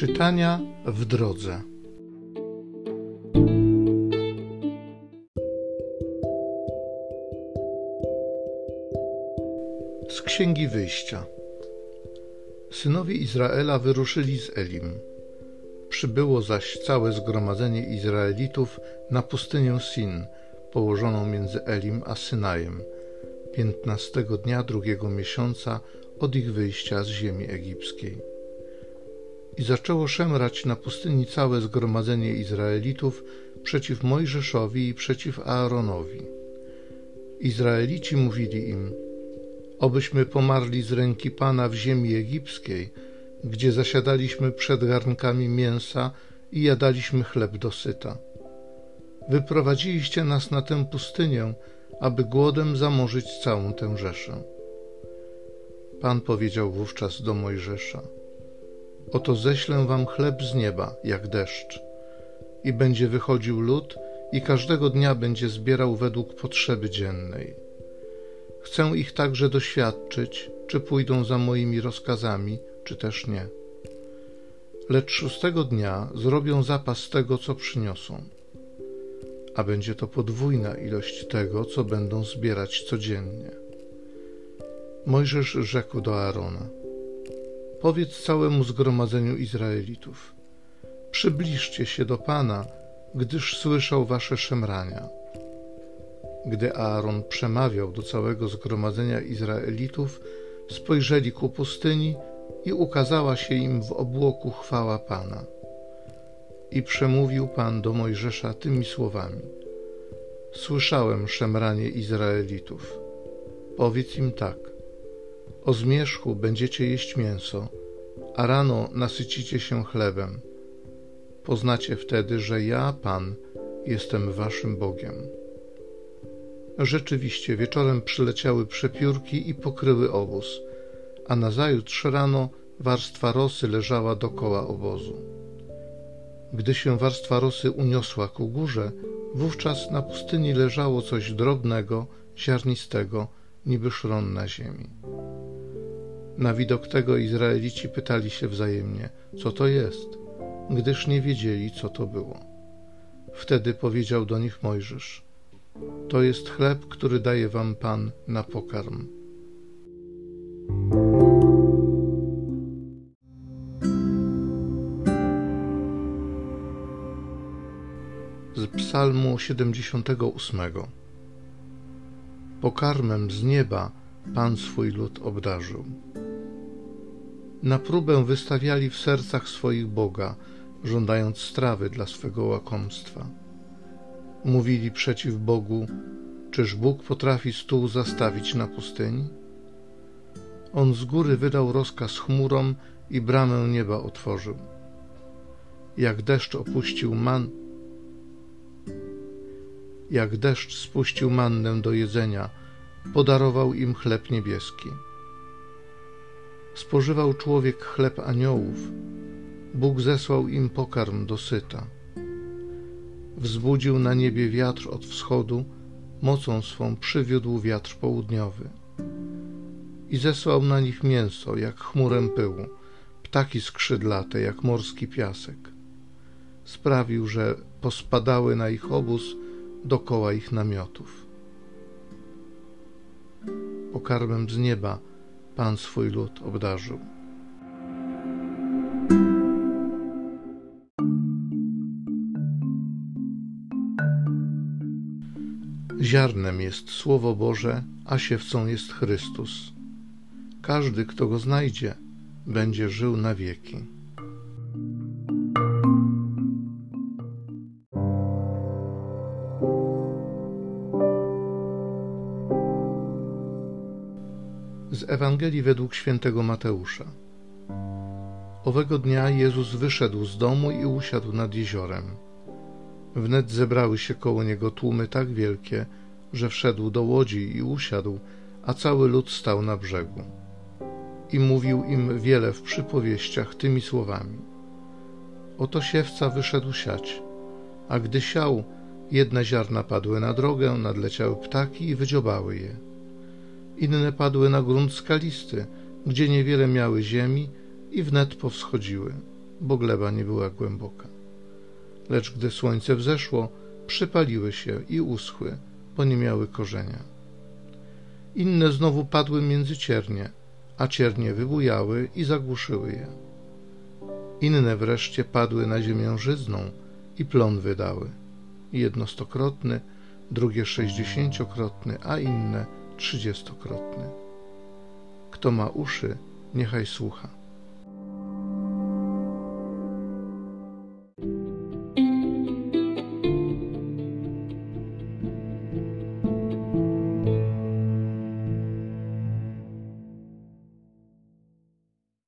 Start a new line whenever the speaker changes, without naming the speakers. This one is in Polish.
Czytania w drodze. Z Księgi Wyjścia. Synowie Izraela wyruszyli z Elim. Przybyło zaś całe zgromadzenie Izraelitów na pustynię Sin, położoną między Elim a Synajem, piętnastego dnia drugiego miesiąca od ich wyjścia z ziemi egipskiej. I zaczęło szemrać na pustyni całe zgromadzenie Izraelitów przeciw Mojżeszowi i przeciw Aaronowi. Izraelici mówili im: Obyśmy pomarli z ręki Pana w ziemi egipskiej, gdzie zasiadaliśmy przed garnkami mięsa i jadaliśmy chleb dosyta. Wyprowadziliście nas na tę pustynię, aby głodem zamorzyć całą tę rzeszę. Pan powiedział wówczas do Mojżesza: Oto ześlę wam chleb z nieba, jak deszcz, i będzie wychodził lud, i każdego dnia będzie zbierał według potrzeby dziennej. Chcę ich także doświadczyć, czy pójdą za moimi rozkazami, czy też nie. Lecz szóstego dnia zrobią zapas tego, co przyniosą, a będzie to podwójna ilość tego, co będą zbierać codziennie. Mojżesz rzekł do Aarona: Powiedz całemu zgromadzeniu Izraelitów: Przybliżcie się do Pana, gdyż słyszał wasze szemrania. Gdy Aaron przemawiał do całego zgromadzenia Izraelitów, spojrzeli ku pustyni i ukazała się im w obłoku chwała Pana. I przemówił Pan do Mojżesza tymi słowami: Słyszałem szemranie Izraelitów. Powiedz im tak: O zmierzchu będziecie jeść mięso, a rano nasycicie się chlebem. Poznacie wtedy, że ja, Pan, jestem waszym Bogiem. Rzeczywiście wieczorem przyleciały przepiórki i pokryły obóz, a nazajutrz rano warstwa rosy leżała dokoła obozu. Gdy się warstwa rosy uniosła ku górze, wówczas na pustyni leżało coś drobnego, ziarnistego, niby szron na ziemi. Na widok tego Izraelici pytali się wzajemnie, co to jest, gdyż nie wiedzieli, co to było. Wtedy powiedział do nich Mojżesz: To jest chleb, który daje wam Pan na pokarm. Z Psalmu 78. Pokarmem z nieba Pan swój lud obdarzył. Na próbę wystawiali w sercach swoich Boga, żądając strawy dla swego łakomstwa. Mówili przeciw Bogu: Czyż Bóg potrafi stół zastawić na pustyni? On z góry wydał rozkaz chmurom i bramę nieba otworzył. Jak deszcz opuścił man, jak deszcz spuścił mannę do jedzenia, podarował im chleb niebieski. Spożywał człowiek chleb aniołów, Bóg zesłał im pokarm dosyta. Wzbudził na niebie wiatr od wschodu, mocą swą przywiódł wiatr południowy. I zesłał na nich mięso, jak chmurę pyłu, ptaki skrzydlate, jak morski piasek. Sprawił, że pospadały na ich obóz dokoła ich namiotów. Pokarmem z nieba Pan swój lud obdarzył. Ziarnem jest Słowo Boże, a siewcą jest Chrystus. Każdy, kto go znajdzie, będzie żył na wieki. Ewangelii według świętego Mateusza. Owego dnia Jezus wyszedł z domu i usiadł nad jeziorem. Wnet zebrały się koło niego tłumy tak wielkie, że wszedł do łodzi i usiadł, a cały lud stał na brzegu. I mówił im wiele w przypowieściach tymi słowami. Oto siewca wyszedł siać, a gdy siał, jedne ziarna padły na drogę, nadleciały ptaki i wydziobały je. Inne padły na grunt skalisty, gdzie niewiele miały ziemi i wnet powschodziły, bo gleba nie była głęboka. Lecz gdy słońce wzeszło, przypaliły się i uschły, bo nie miały korzenia. Inne znowu padły między ciernie, a ciernie wybujały i zagłuszyły je. Inne wreszcie padły na ziemię żyzną i plon wydały. Jedno stokrotny, drugie sześćdziesięciokrotny, a inne trzydziestokrotny. Kto ma uszy, niechaj słucha.